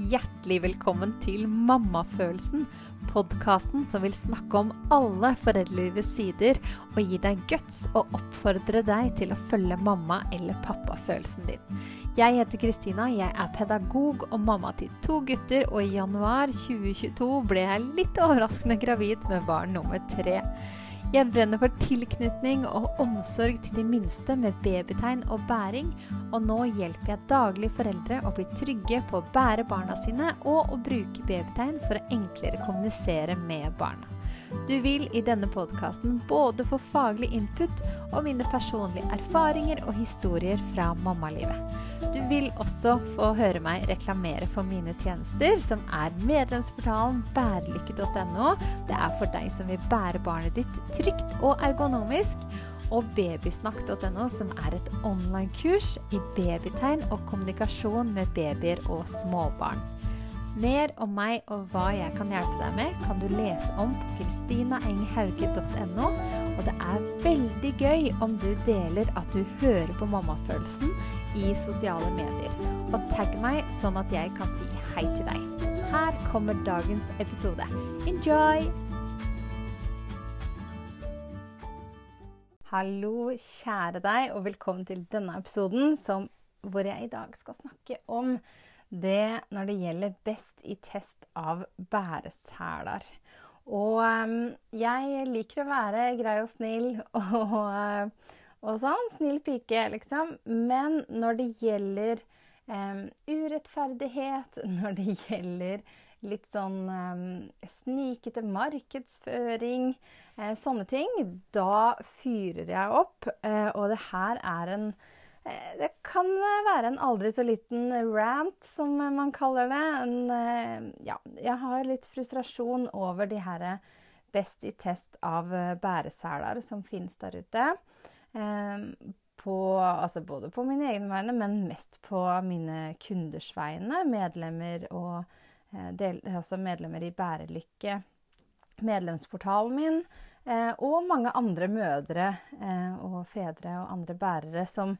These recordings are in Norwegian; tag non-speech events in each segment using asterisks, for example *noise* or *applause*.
Hjertelig velkommen til Mammafølelsen, podkasten som vil snakke om alle foreldrelivets sider og gi deg guts og oppfordre deg til å følge mamma- eller pappafølelsen din. Jeg heter Kristina, jeg er pedagog og mamma til to gutter, og i januar 2022 ble jeg litt overraskende gravid med barn nummer tre. Jeg brenner for tilknytning og omsorg til de minste med babytegn og bæring, og nå hjelper jeg daglig foreldre å bli trygge på å bære barna sine og å bruke babytegn for å enklere kommunisere med barna. Du vil i denne podkasten både få faglig input og mine personlige erfaringer og historier fra mammalivet. Du vil også få høre meg reklamere for mine tjenester, som er medlemsportalen bærelykke.no. Det er for deg som vil bære barnet ditt trygt og ergonomisk. Og babysnakk.no, som er et online-kurs i babytegn og kommunikasjon med babyer og småbarn. Mer om meg og hva jeg kan hjelpe deg med, kan du lese om på kristinaenghauge.no. Og det er veldig gøy om du deler at du hører på mammafølelsen i sosiale medier. Og tagg meg sånn at jeg kan si hei til deg. Her kommer dagens episode. Enjoy! Hallo, kjære deg, og velkommen til denne episoden som, hvor jeg i dag skal snakke om det når det gjelder best i test av bæresæler. Og um, jeg liker å være grei og snill *laughs* og, uh, og sånn. Snill pike, liksom. Men når det gjelder um, urettferdighet, *laughs* når det gjelder litt sånn um, snikete markedsføring, uh, sånne ting, da fyrer jeg opp. Uh, og det her er en Eh, det kan være en aldri så liten rant, som man kaller det. En, eh, ja, jeg har litt frustrasjon over de her best i test av bæreseler som finnes der ute. På, altså både på mine egne vegne, men mest på mine kunders vegne. Medlemmer og eh, del, altså medlemmer i Bærelykke, medlemsportalen min. Og mange andre mødre og fedre og andre bærere som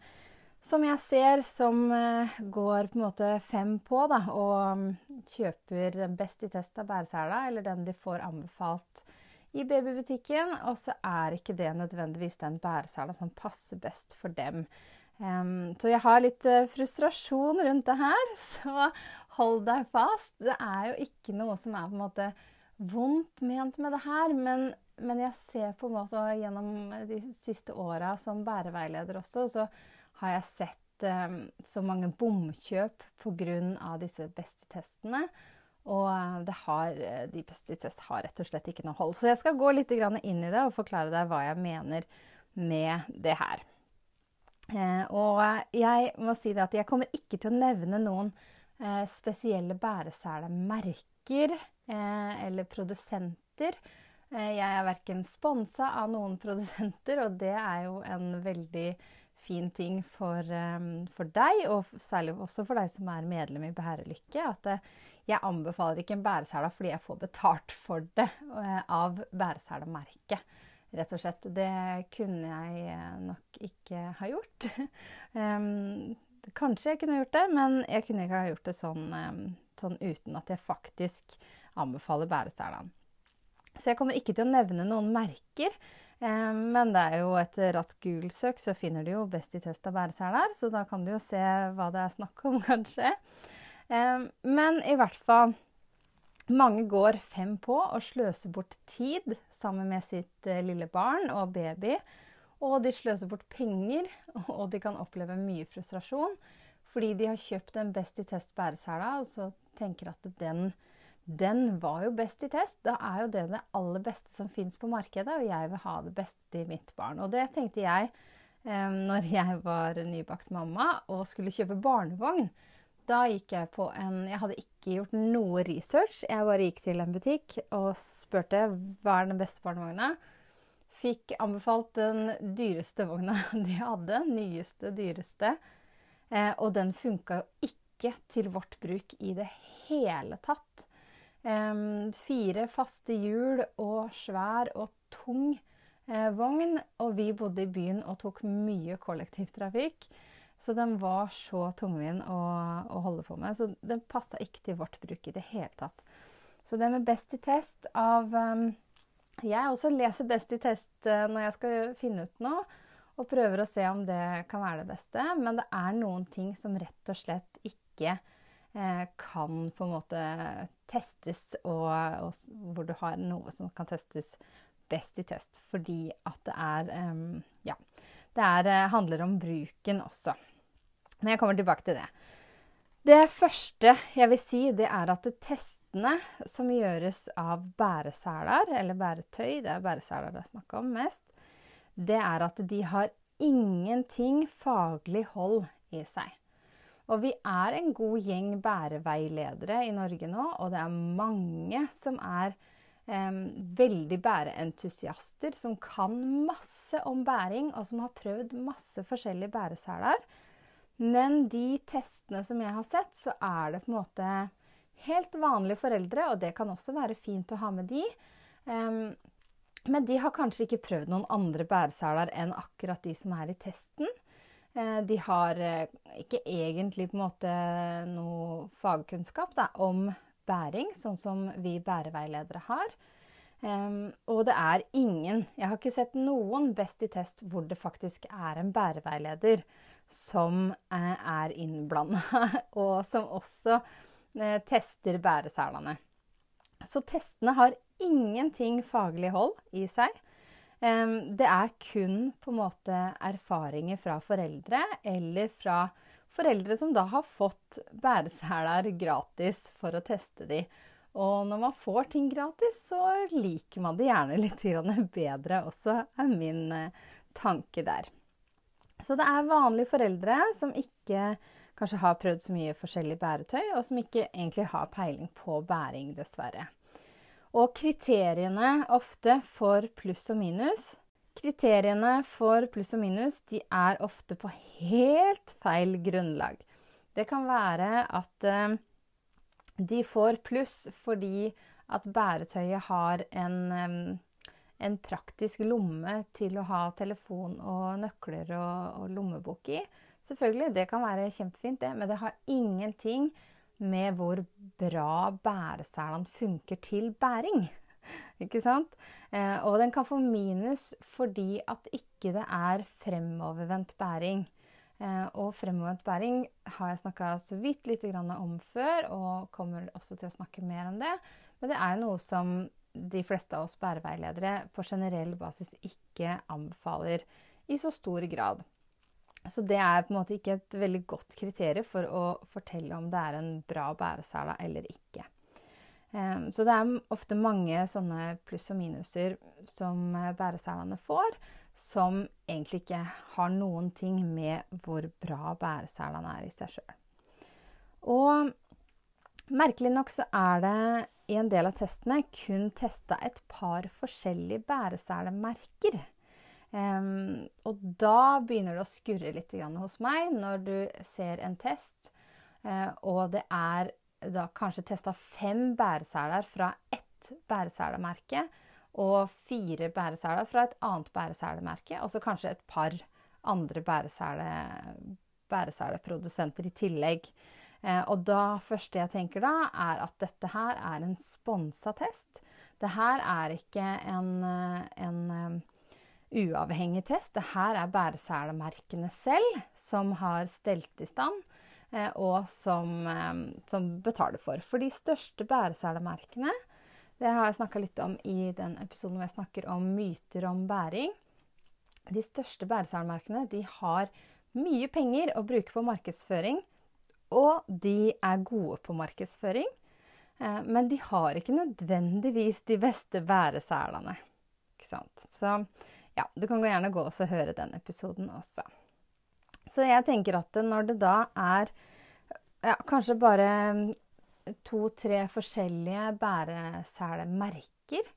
som jeg ser som uh, går på en måte fem på, da, og um, kjøper den best i test av bæresela, eller den de får anbefalt i babybutikken, og så er ikke det nødvendigvis den bæresela som passer best for dem. Um, så jeg har litt uh, frustrasjon rundt det her, *laughs* så hold deg fast. Det er jo ikke noe som er på en måte vondt ment med det her, men, men jeg ser på en måte gjennom de siste åra som bæreveileder også, så har jeg sett um, så mange bomkjøp pga. disse beste-testene. Og eh, har, eh, de beste test har rett og slett ikke noe hold. Så jeg skal gå litt inn i det og forklare deg hva jeg mener med det her. Eh, og jeg må si det at jeg kommer ikke til å nevne noen spesielle bæreselemerker eller produsenter. Jeg er verken sponsa av noen produsenter, og det er jo en veldig fin ting for, um, for, deg, og særlig også for deg som er medlem i Bærelykke, at uh, jeg anbefaler ikke en bæresela fordi jeg får betalt for det uh, av bæreselemerket. Rett og slett. Det kunne jeg nok ikke ha gjort. *laughs* um, kanskje jeg kunne gjort det, men jeg kunne ikke ha gjort det sånn, um, sånn uten at jeg faktisk anbefaler bæreselaen. Så jeg kommer ikke til å nevne noen merker. Men det er jo et raskt Google-søk, så finner du jo Best i test av bæreseler. Så da kan du jo se hva det er snakk om, *laughs* kanskje. Men i hvert fall Mange går fem på og sløser bort tid sammen med sitt eh, lille barn og baby. Og de sløser bort penger, *laughs* og de kan oppleve mye frustrasjon. Fordi de har kjøpt en Best i test bæresela, og så tenker at den den var jo best i test. Da er jo det det aller beste som fins på markedet, og jeg vil ha det beste i mitt barn. Og det tenkte jeg eh, når jeg var nybakt mamma og skulle kjøpe barnevogn. Da gikk jeg på en Jeg hadde ikke gjort noe research. Jeg bare gikk til en butikk og spurte hva er den beste barnevogna. Fikk anbefalt den dyreste vogna *laughs* de hadde. Nyeste, dyreste. Eh, og den funka jo ikke til vårt bruk i det hele tatt. Fire faste hjul og svær og tung eh, vogn. Og vi bodde i byen og tok mye kollektivtrafikk. Så den var så tungvint å, å, holde på med. Så den passa ikke til vårt bruk i det hele tatt. Så det med Best i test av um, Jeg også leser Best i test uh, når jeg skal finne ut noe, og prøver å se om det kan være det beste. Men det er noen ting som rett og slett ikke kan på en måte testes, og, og, hvor du har noe som kan testes best i test. Fordi at det er Ja. Det er, uh, handler om bruken også. Men jeg kommer tilbake til det. Det første jeg vil si, det er at testene som gjøres av bæreseler, eller bæretøy, det er bæreseler det er snakk om mest, det er at de har ingenting faglig hold i seg. Og vi er en god gjeng bæreveiledere i Norge nå, og det er mange som er eh, veldig bæreentusiaster, som kan masse om bæring, og som har prøvd masse forskjellige bæreseler. Men de testene som jeg har sett, så er det på en måte helt vanlige foreldre, og det kan også være fint å ha med de. Um, men de har kanskje ikke prøvd noen andre bæreseler enn akkurat de som er i testen. Uh, de har uh, ikke egentlig på en måte noe fagkunnskap da, om bæring, sånn som vi bæreveiledere har. Um, og det er ingen Jeg har ikke sett noen Best i test hvor det faktisk er en bæreveileder som eh, er innblanda, *laughs* og som også eh, tester bæreselene. Så testene har ingenting faglig hold i seg. Det er kun på en måte erfaringer fra foreldre, eller fra foreldre som da har fått bæreseler gratis for å teste de. Og når man får ting gratis, så liker man det gjerne litt bedre også, er min eh, tanke der. Så det er vanlige foreldre som ikke kanskje har prøvd så mye forskjellig bæretøy, og som ikke egentlig har peiling på bæring, dessverre. Og kriteriene ofte for pluss og minus Kriteriene for pluss og minus de er ofte på helt feil grunnlag. Det kan være at uh, de får pluss fordi at bæretøyet har en um, en praktisk lomme til å ha telefon og nøkler og, og lommebok i. Selvfølgelig, det kan være kjempefint, det, men det har ingenting med hvor bra bæreselene funker til bæring. *laughs* Ikke sant? Eh, og den kan få minus fordi at ikke det er fremovervendt bæring. Eh, og fremovervendt bæring har jeg snakka så vidt litt om før, og kommer også til å snakke mer om det. Men det er noe som de fleste av oss bæreveiledere på generell basis ikke anbefaler i så stor grad. Så det er på en måte ikke et veldig godt kriterium for å fortelle om det er en bra bæresele eller ikke. Ehm, så det er ofte mange sånne pluss og minuser som eh, bæreselene får, som egentlig ikke har noen ting med hvor bra bæreselene er i seg sjøl. Og merkelig nok så er det i en del av testene kun testa et par forskjellige bæreselemerker. Um, og da begynner det å skurre litt hos meg når du ser en test, uh, og det er da kanskje testa fem bæreseler fra ett bæreselemerke og fire bæreseler fra et annet bæreselemerke, og så kanskje et par andre bæresele, bæreseleprodusenter i tillegg. Eh, og da første jeg tenker da, er at dette her er en sponsa test. Det her er ikke en, eh, en uavhengig test. Det her er bæreselemerkene selv som har stelt i stand, eh, og som, um, som, betaler for. For de største bæreselemerkene, det har jeg snakka litt om i den episoden hvor jeg snakker om myter om bæring. De største bæreselmerkene har mye penger å bruke på markedsføring og de er gode på markedsføring. Eh, men de har ikke nødvendigvis de beste bæreselene. Så ja, du kan gjerne gå og høre den episoden også. Så jeg tenker at når det da er ja, kanskje bare to-tre forskjellige bæreselemerker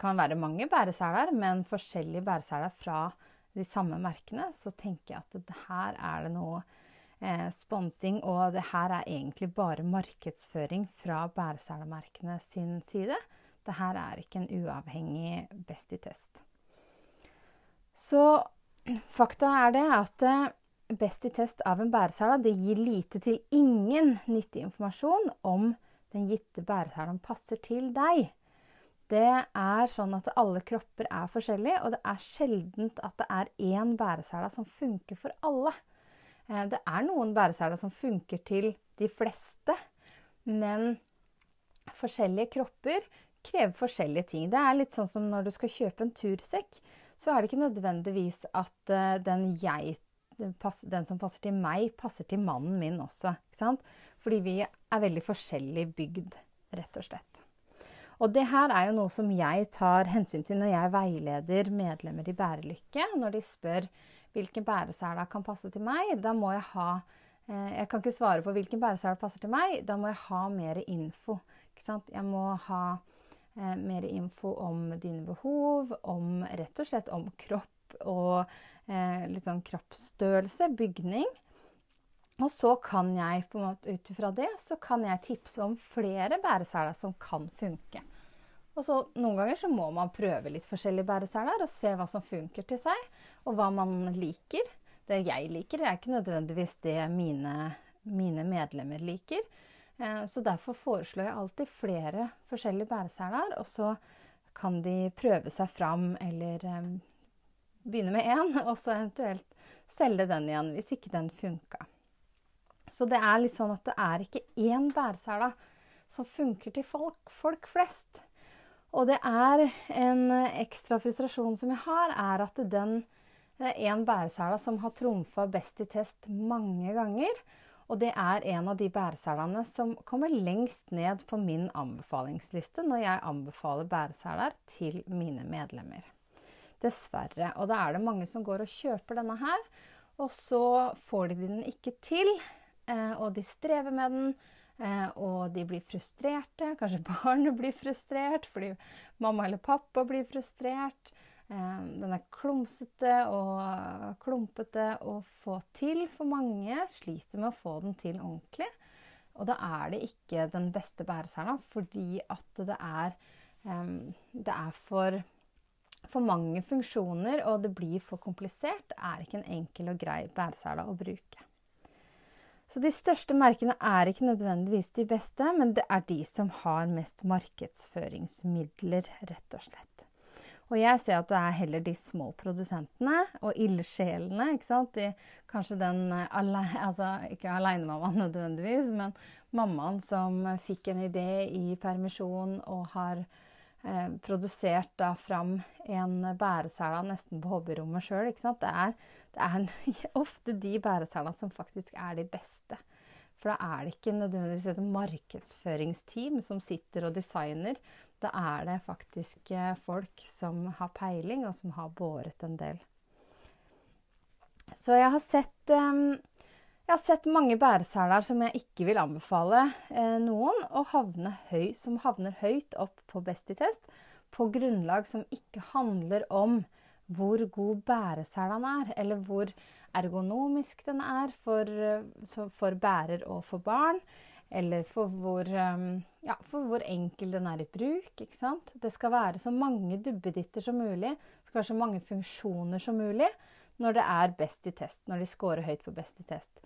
Kan være mange bæreseler, men forskjellige bæreseler fra de samme merkene, så tenker jeg at her er det noe eh, sponsing, og det her er egentlig bare markedsføring fra bæreselemerkene sin side. Det her er ikke en uavhengig Best i test. Så fakta er det at eh, Best i test av en bæresele det gir lite til ingen nyttig informasjon om den gitte bæreselen passer til deg. Det er sånn at alle kropper er forskjellige, og det er sjeldent at det er én bæresele som funker for alle. Eh, det er noen bæreseler som funker til de fleste, men forskjellige kropper krever forskjellige ting. Det er litt sånn som når du skal kjøpe en tursekk, så er det ikke nødvendigvis at uh, den, jeg, den, som passer til meg, passer til mannen min også. Fordi vi er veldig forskjellig bygd, rett og slett. Og det her er jo noe som jeg tar hensyn til når jeg veileder medlemmer i Bærelykke. Når de spør hvilken bæresela kan passe til meg, da må jeg ha eh, Jeg kan ikke svare på hvilken bæresel passer til meg, da må jeg ha mer info. Jeg må ha eh, mer info om dine behov, om rett og slett om kropp og eh, litt sånn kroppsstørrelse, bygning. Og så kan jeg på en måte ut ifra det så kan jeg tipse om flere bæreseler som kan funke. Og så Noen ganger så må man prøve litt forskjellige bæreseler og se hva som funker til seg, og hva man liker. Det jeg liker, er ikke nødvendigvis det mine, mine medlemmer liker. Eh, så derfor foreslår jeg alltid flere forskjellige bæreseler, og så kan de prøve seg fram eller eh, begynne med én, *laughs* og så eventuelt selge den igjen hvis ikke den funka. Så det er litt sånn at det er ikke én bæresele som funker til folk, folk flest. Og det er en ekstra frustrasjon som jeg har, er at den det er en bæresele som har trumfa best i test mange ganger. Og det er en av de bæreselene som kommer lengst ned på min anbefalingsliste når jeg anbefaler bæreseler til mine medlemmer. Dessverre. Og da er det mange som går og kjøper denne her, og så får de den ikke til. Eh, og de strever med den, eh, og de blir frustrerte. Kanskje *laughs* barnet blir frustrert fordi mamma eller pappa blir frustrert. Eh, den er klumsete og klumpete å få til for mange. Sliter med å få den til ordentlig. Og da er det ikke den beste bæresela, fordi at det er, um, det er for, for, mange funksjoner, og det blir for komplisert. Det er ikke en enkel og grei bæresele å bruke. Så de største merkene er ikke nødvendigvis de beste, men det er de som har mest markedsføringsmidler, rett og slett. Og jeg ser at det er heller de små produsentene og ildsjelene. ikke sant? De, kanskje den *laughs* altså Ikke alenemammaen nødvendigvis, men mammaen som fikk en idé i permisjon og har eh, produsert da fram en bæresela nesten på hobbyrommet sjøl. Det, er, det er *laughs* ofte de bæresela som faktisk er de beste. For da er det ikke nødvendigvis et markedsføringsteam som sitter og designer. Da er det faktisk eh, folk som har peiling, og som har båret en del. Så jeg har sett, um, jeg har sett mange bæreseler som jeg ikke vil anbefale eh, noen, og havne høy, som havner høyt opp på Best i test på grunnlag som ikke handler om hvor god bæreselen er, eller hvor ergonomisk den er for, eh, for bærer og for barn. Eller for hvor, um, ja, for hvor, enkel den er i bruk. Det skal være så mange duppeditter som mulig. Det skal være så mange funksjoner som mulig når det er best i test. Når de scorer høyt på best i test.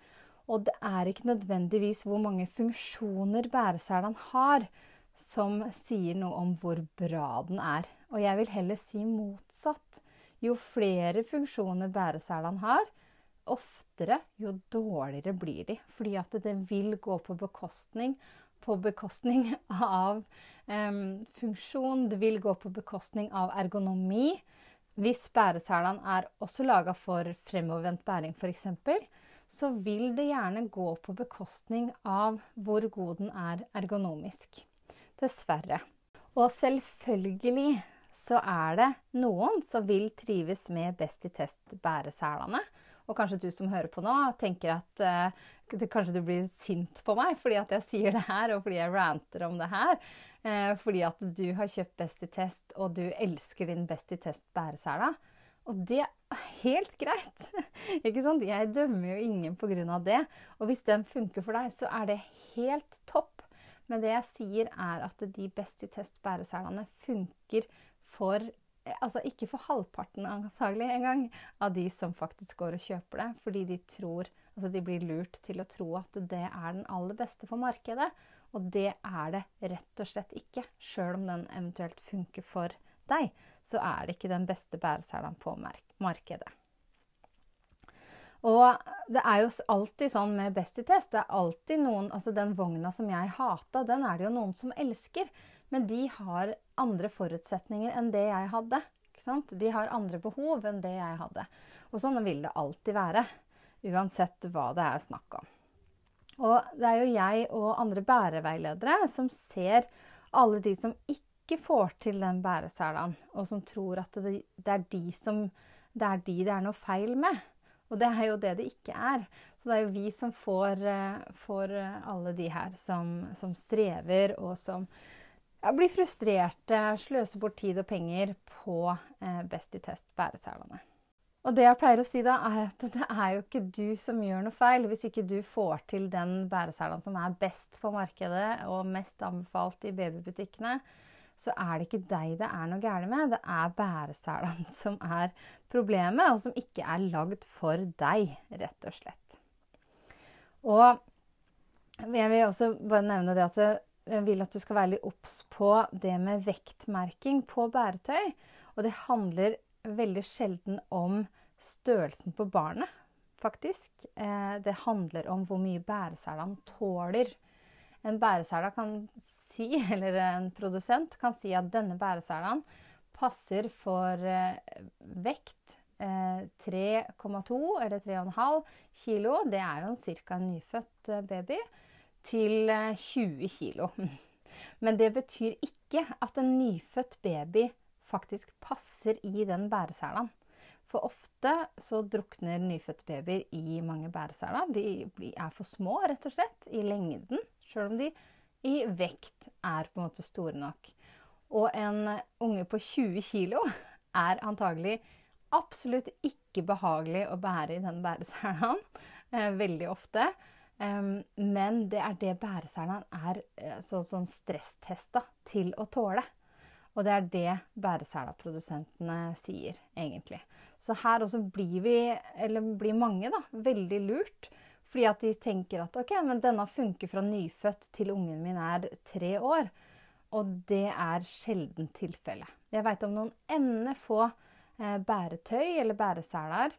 Og det er ikke nødvendigvis hvor mange funksjoner bæreselen har, som sier noe om hvor bra den er. Og jeg vil heller si motsatt. Jo flere funksjoner bæreselen har, oftere, jo dårligere blir de. Fordi at det vil gå på bekostning, på bekostning av um, funksjon. Det vil gå på bekostning av ergonomi. Hvis bæreselene er også laga for fremovervendt bæring f.eks., så vil det gjerne gå på bekostning av hvor god den er ergonomisk. Dessverre. Og selvfølgelig så er det noen som vil trives med Best i test-bæreselene. Og kanskje du som hører på nå, tenker at uh, kanskje du blir sint på meg fordi at jeg sier det her, og fordi jeg ranter om det her. Uh, fordi at du har kjøpt Best i test, og du elsker din Best i test bæresela. Og det er helt greit. *laughs* ikke sant? Jeg dømmer jo ingen pga. det. Og hvis den funker for deg, så er det helt topp. Men det jeg sier, er at de Best i test bæreselene funker for altså ikke for halvparten antagelig engang av de som faktisk går og kjøper det, fordi de tror Altså de blir lurt til å tro at det er den aller beste for markedet. Og det er det rett og slett ikke. Sjøl om den eventuelt funker for deg, så er det ikke den beste bæreselen på markedet. Og det er jo alltid sånn med Best i test. Det er alltid noen Altså den vogna som jeg hata, den er det jo noen som elsker. Men de har andre forutsetninger enn det jeg hadde. De har andre behov enn det jeg hadde. Og sånn vil det alltid være. Uansett hva det er snakk om. Og det er jo jeg og andre bæreveiledere som ser alle de som ikke får til den bæreselaen, og som tror at det, det, er de som, det er de det er noe feil med. Og det er jo det det ikke er. Så det er jo vi som får, eh, får eh, alle de her som, som strever, og som ja, blir frustrerte, sløser bort tid og penger på eh, Best i test bæreselene. Og det jeg pleier å si da, er at det er jo ikke du som gjør noe feil hvis ikke du får til den bæreselen som er best på markedet og mest anbefalt i babybutikkene så er det ikke deg det er noe gærent med. Det er bæreselene *laughs* som er problemet, og som ikke er lagd for deg, rett og slett. Og jeg vil også bare nevne det at jeg vil at du skal være litt obs på det med vektmerking på bæretøy. Og det handler veldig sjelden om størrelsen på barnet, faktisk. Eh, det handler om hvor mye bæreselene tåler. En bæresela kan si, *laughs* eller en produsent kan si at denne bæreselen passer for eh, vekt eh, 3,2 eller 3,5 kilo. Det er jo ca. en nyfødt eh, baby. Til 20 eh, kilo. *laughs* Men det betyr ikke at en nyfødt baby faktisk passer i den bæreselen. For ofte så drukner nyfødte babyer i mange bæreseler. De er for små, rett og slett, i lengden. Sjøl om de i vekt er på en måte store nok. Og en unge på 20 kg er antagelig absolutt ikke behagelig å bære i den bæreselen eh, veldig ofte. Um, men det er det bæreselen er eh, så, sånn stresstesta til å tåle. Og det er det bæreselaprodusentene sier, egentlig. Så her også blir vi, eller blir mange, da, veldig lurt fordi at de tenker at ok, men denne funker fra nyfødt til ungen min er tre år. Og det er sjelden tilfelle. Jeg veit om noen ende få eh, bæretøy eller bæreseler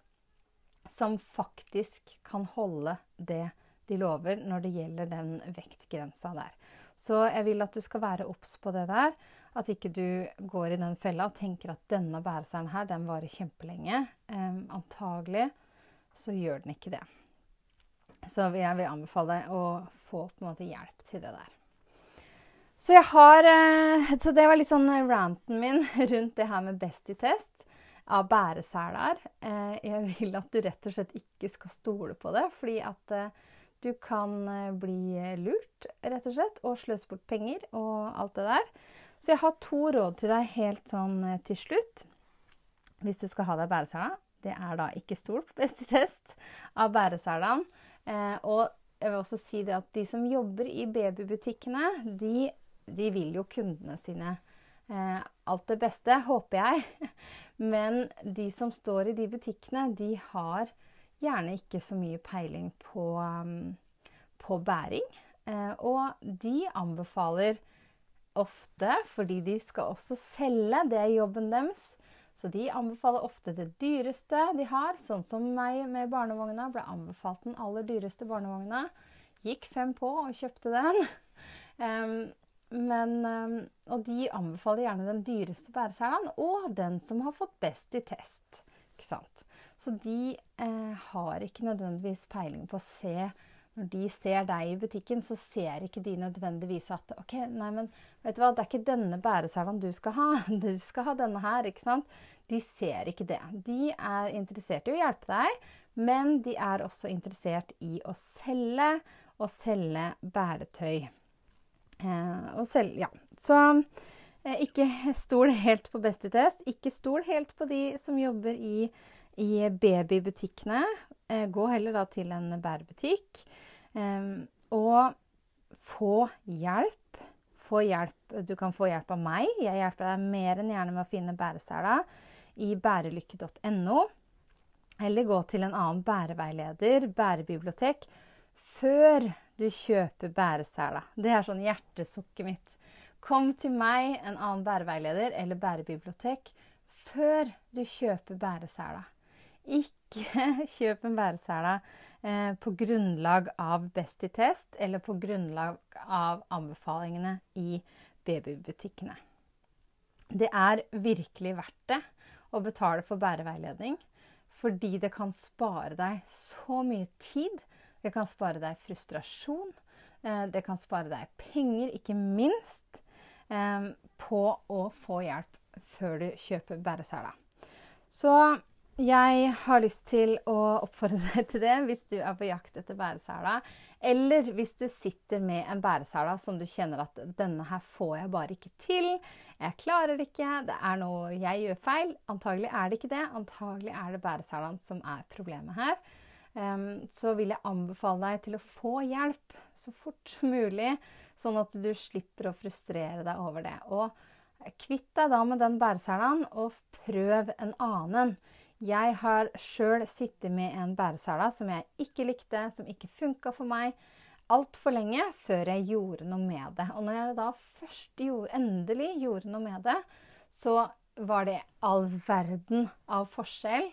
som faktisk kan holde det de lover når det gjelder den vektgrensa der. Så jeg vil at du skal være obs på det der. At ikke du går i den fella og tenker at denne bæreseieren her, den varer kjempelenge. Um, antagelig så gjør den ikke det. Så jeg vil anbefale å få på en måte hjelp til det der. Så jeg har eh, Så det var litt sånn ranten min *laughs* rundt det her med Best i test av bæreseler. Eh, jeg vil at du rett og slett ikke skal stole på det, fordi at eh, du kan bli lurt, rett og slett, og sløse bort penger og alt det der. Så jeg har to råd til deg helt sånn til slutt. Hvis du skal ha deg bæresela. Det er da ikke stol på beste test av bæreselaen. Eh, og jeg vil også si det at de som jobber i babybutikkene, de, de vil jo kundene sine eh, alt det beste, håper jeg. *laughs* Men de som står i de butikkene, de har gjerne ikke så mye peiling på, um, på bæring. Eh, og de anbefaler ofte, fordi de skal også selge, det er jobben deres, så de anbefaler ofte det dyreste de har. Sånn som meg med barnevogna. Ble anbefalt den aller dyreste barnevogna. Gikk fem på og kjøpte den. *laughs* men, um, og de anbefaler gjerne den dyreste bæreselen og den som har fått best i test. Så de eh, har ikke nødvendigvis peiling på å se når de ser deg i butikken, så ser ikke de nødvendigvis at OK, nei, men vet du hva, det er ikke denne bæreselven du skal ha. *laughs* Du skal ha denne her, ikke sant? De ser ikke det. De er interessert i å hjelpe deg, men de er også interessert i å selge og selge bæretøy. Eh, og selge, ja. Så eh, ikke stol helt på Best i test. Ikke stol helt på de som jobber i, i babybutikkene. Eh, gå heller da til en bærebutikk. og få hjelp. få hjelp, du kan få hjelp av meg. Jeg hjelper deg mer enn gjerne med å finne bæresela i bærelykke.no. Eller gå til en annen bæreveileder, bærebibliotek, før du kjøper bæresela. Det er sånn hjertesukket mitt. Kom til meg, en annen bæreveileder eller bærebibliotek, før du kjøper bæresela. Ikke *laughs* kjøp en bæresele eh, på grunnlag av Best i test eller på grunnlag av anbefalingene i babybutikkene. Det er virkelig verdt det å betale for bæreveiledning, fordi det kan spare deg så mye tid. Det kan spare deg frustrasjon. Eh, det kan spare deg penger, ikke minst, eh, på å få hjelp før du kjøper bæresela. Så jeg har lyst til å oppfordre *laughs* deg til det hvis du er på jakt etter bæresela. Eller hvis du sitter med en bæresela som du kjenner at 'denne her får jeg bare ikke til'. 'Jeg klarer det ikke. Det er noe jeg gjør feil'. Antagelig er det ikke det. Antagelig er det bæreselaen som er problemet her. Um, så vil jeg anbefale deg til å få hjelp så fort som mulig, sånn at du slipper å frustrere deg over det. Og kvitt deg da med den bæreselaen, og prøv en annen. Jeg har sjøl sittet med en bæresele som jeg ikke likte, som ikke funka for meg altfor lenge før jeg gjorde noe med det. Og når jeg da først gjorde, endelig gjorde noe med det, så var det all verden av forskjell.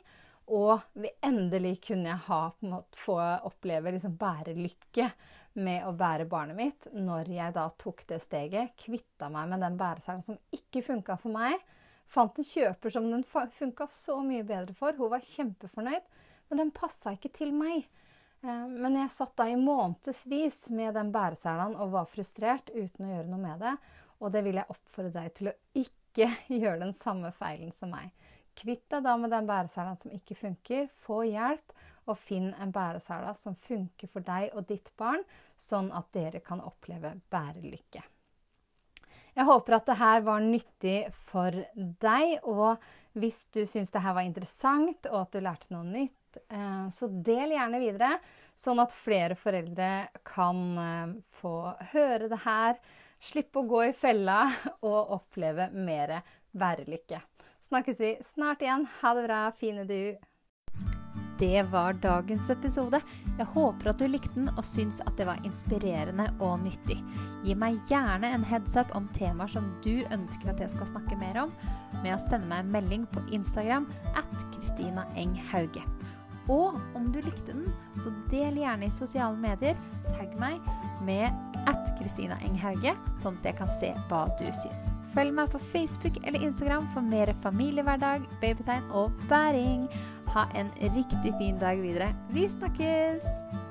Og endelig kunne jeg ha, måte, få oppleve liksom bærelykke med å bære barnet mitt når jeg da tok det steget. Kvitta meg med den bæreselen som ikke funka for meg Fant en kjøper som den funka så mye bedre for. Hun var kjempefornøyd, men den passa ikke til meg. Eh, men jeg satt da i månedsvis med den bæreselen og var frustrert uten å gjøre noe med det. Og det vil jeg oppfordre deg til å ikke *laughs* gjøre den samme feilen som meg. Kvitt deg da med den bæreselen som ikke funker. Få hjelp, og finn en bæresele som funker for deg og ditt barn, sånn at dere kan oppleve bærelykke. Jeg håper at det her var nyttig for deg. Og hvis du syns det her var interessant, og at du lærte noe nytt, eh, så del gjerne videre. Sånn at flere foreldre kan eh, få høre det her, slippe å gå i fella *laughs* og oppleve mer værelykke. Snakkes vi snart igjen. Ha det bra. Fine du. Det var dagens episode. Jeg håper at du likte den og syns at det var inspirerende og nyttig. Gi meg gjerne en heads up om temaer som du ønsker at jeg skal snakke mer om, med å sende meg en melding på Instagram at Kristina Eng Hauge. Og om du likte den, så del gjerne i sosiale medier. Tagg meg med at Kristina Enghauge, sånn at jeg kan se hva du syns. Følg meg på Facebook eller Instagram for mer familiehverdag, babytegn og bæring. Ha en riktig fin dag videre. Vi snakkes!